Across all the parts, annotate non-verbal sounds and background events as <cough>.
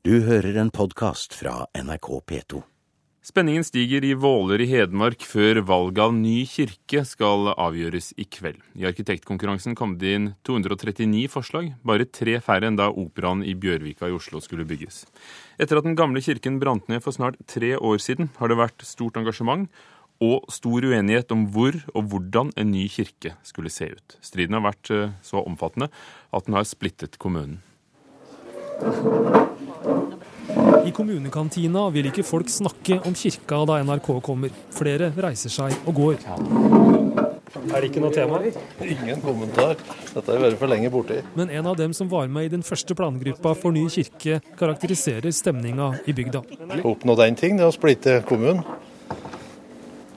Du hører en podkast fra NRK P2. Spenningen stiger i Våler i Hedmark før valget av ny kirke skal avgjøres i kveld. I arkitektkonkurransen kom det inn 239 forslag, bare tre færre enn da operaen i Bjørvika i Oslo skulle bygges. Etter at den gamle kirken brant ned for snart tre år siden, har det vært stort engasjement og stor uenighet om hvor og hvordan en ny kirke skulle se ut. Striden har vært eh, så omfattende at den har splittet kommunen. I kommunekantina vil ikke folk snakke om kirka da NRK kommer. Flere reiser seg og går. Er det ikke noe tema? Ingen kommentar. Dette har jeg vært for lenge borti. Men en av dem som var med i den første plangruppa for ny kirke, karakteriserer stemninga i bygda. Oppnådd én ting, det er å splitte kommunen.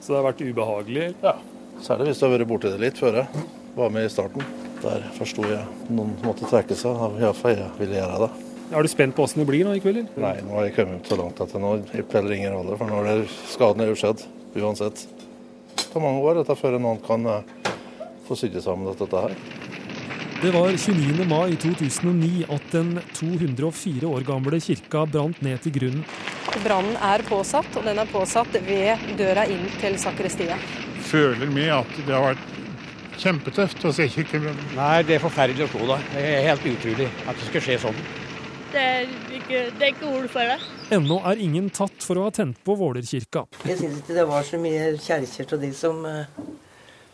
Så det har vært ubehagelig? Ja. Særlig hvis du har vært borti det litt før jeg var med i starten. Der forsto jeg noen måtte trekke seg, iallfall jeg ville gjøre det. Er du spent på åssen det blir nå i kveld? eller? Nei, nå har jeg kommet så langt at det nå spiller ingen rolle. For nå er skaden er jo skjedd, uansett. Det tar mange år dette før noen kan eh, få sydd sammen dette her. Det var 29. mai 2009 at den 204 år gamle kirka brant ned til grunnen. Brannen er påsatt, og den er påsatt ved døra inn til sakristiet. føler med at det har vært kjempetøft å se kirkebrann. Nei, det er forferdelig å tro da. Det er helt utrolig at det skal skje sånn. Det er ikke, det er ikke ord for det. Ennå er ingen tatt for å ha tent på Vålerkirka. Jeg syns ikke det var så mye kjerker til de som, eh,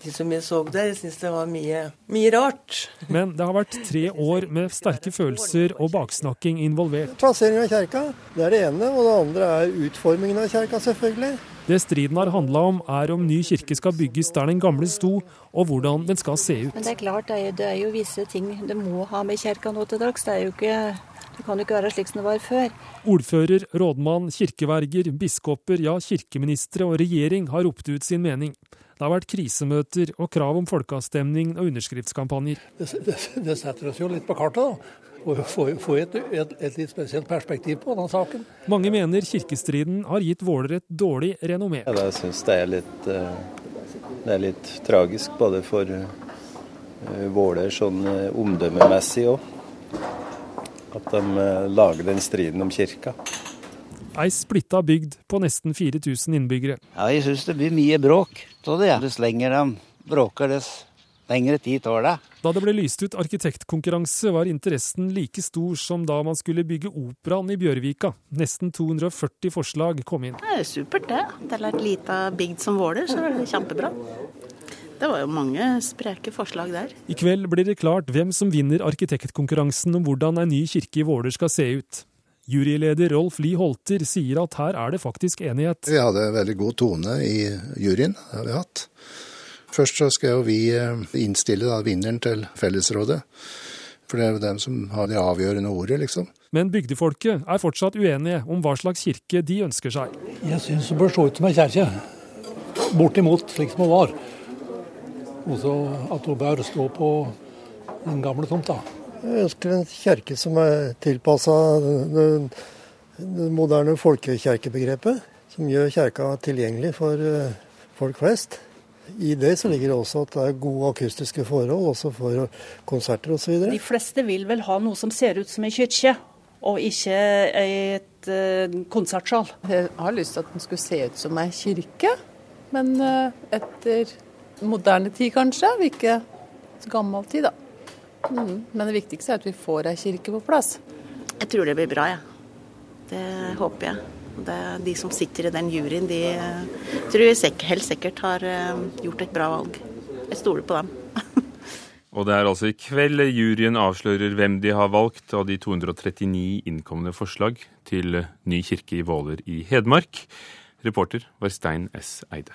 de som jeg så der. Jeg syns det var mye, mye rart. Men det har vært tre år med sterke følelser og baksnakking involvert. Plasseringen av kjerka, det er det ene. Og det andre er utformingen av kjerka, selvfølgelig. Det striden har handla om, er om ny kirke skal bygges der den gamle sto, og hvordan den skal se ut. Men det er klart, det er, jo, det er jo visse ting det må ha med kjerka nå til dags. Det er jo ikke det kan jo ikke være slik som det var før. Ordfører, rådmann, kirkeverger, biskoper, ja kirkeministre og regjering har ropt ut sin mening. Det har vært krisemøter og krav om folkeavstemning og underskriftskampanjer. Det, det, det setter oss jo litt på kartet, da. Og får, får et, et, et, litt spesielt perspektiv på denne saken. Mange mener kirkestriden har gitt Våler et dårlig renommé. Ja, jeg syns det, er litt, det er litt tragisk, både for Våler sånn omdømmemessig òg. At de lager den striden om kirka. Ei splitta bygd på nesten 4000 innbyggere. Ja, jeg syns det blir mye bråk av det. Dess lenger de bråker, dess lengre tid tar det. Da det ble lyst ut arkitektkonkurranse, var interessen like stor som da man skulle bygge operaen i Bjørvika. Nesten 240 forslag kom inn. Det er supert, det. Det er et lita bygd som Våler, så er det kjempebra. Det var jo mange spreke forslag der. I kveld blir det klart hvem som vinner arkitektkonkurransen om hvordan en ny kirke i Våler skal se ut. Juryleder Rolf Lie Holter sier at her er det faktisk enighet. Vi hadde en veldig god tone i juryen, det har vi hatt. Først så skal jo vi innstille da, vinneren til fellesrådet. For det er jo dem som har det avgjørende ordet, liksom. Men bygdefolket er fortsatt uenige om hva slags kirke de ønsker seg. Jeg syns det bør se ut som ei kjerke. Bortimot slik som det var. Og så at hun bør stå på den gamle tomta. Jeg ønsker en kjerke som er tilpassa det, det moderne folkekjerkebegrepet. Som gjør kjerka tilgjengelig for folk flest. I det så ligger det også at det er gode akustiske forhold, også for konserter osv. De fleste vil vel ha noe som ser ut som ei kirke, og ikke et uh, konsertsal. Jeg har lyst til at den skulle se ut som ei kirke, men uh, etter moderne tid kanskje, ikke gammel tid, da. Mm. Men det viktigste er at vi får ei kirke på plass. Jeg tror det blir bra, jeg. Ja. Det håper jeg. Det, de som sitter i den juryen, de tror jeg helt sikkert har gjort et bra valg. Jeg stoler på dem. <laughs> Og det er altså i kveld juryen avslører hvem de har valgt av de 239 innkomne forslag til ny kirke i Våler i Hedmark. Reporter var Stein S. Eide.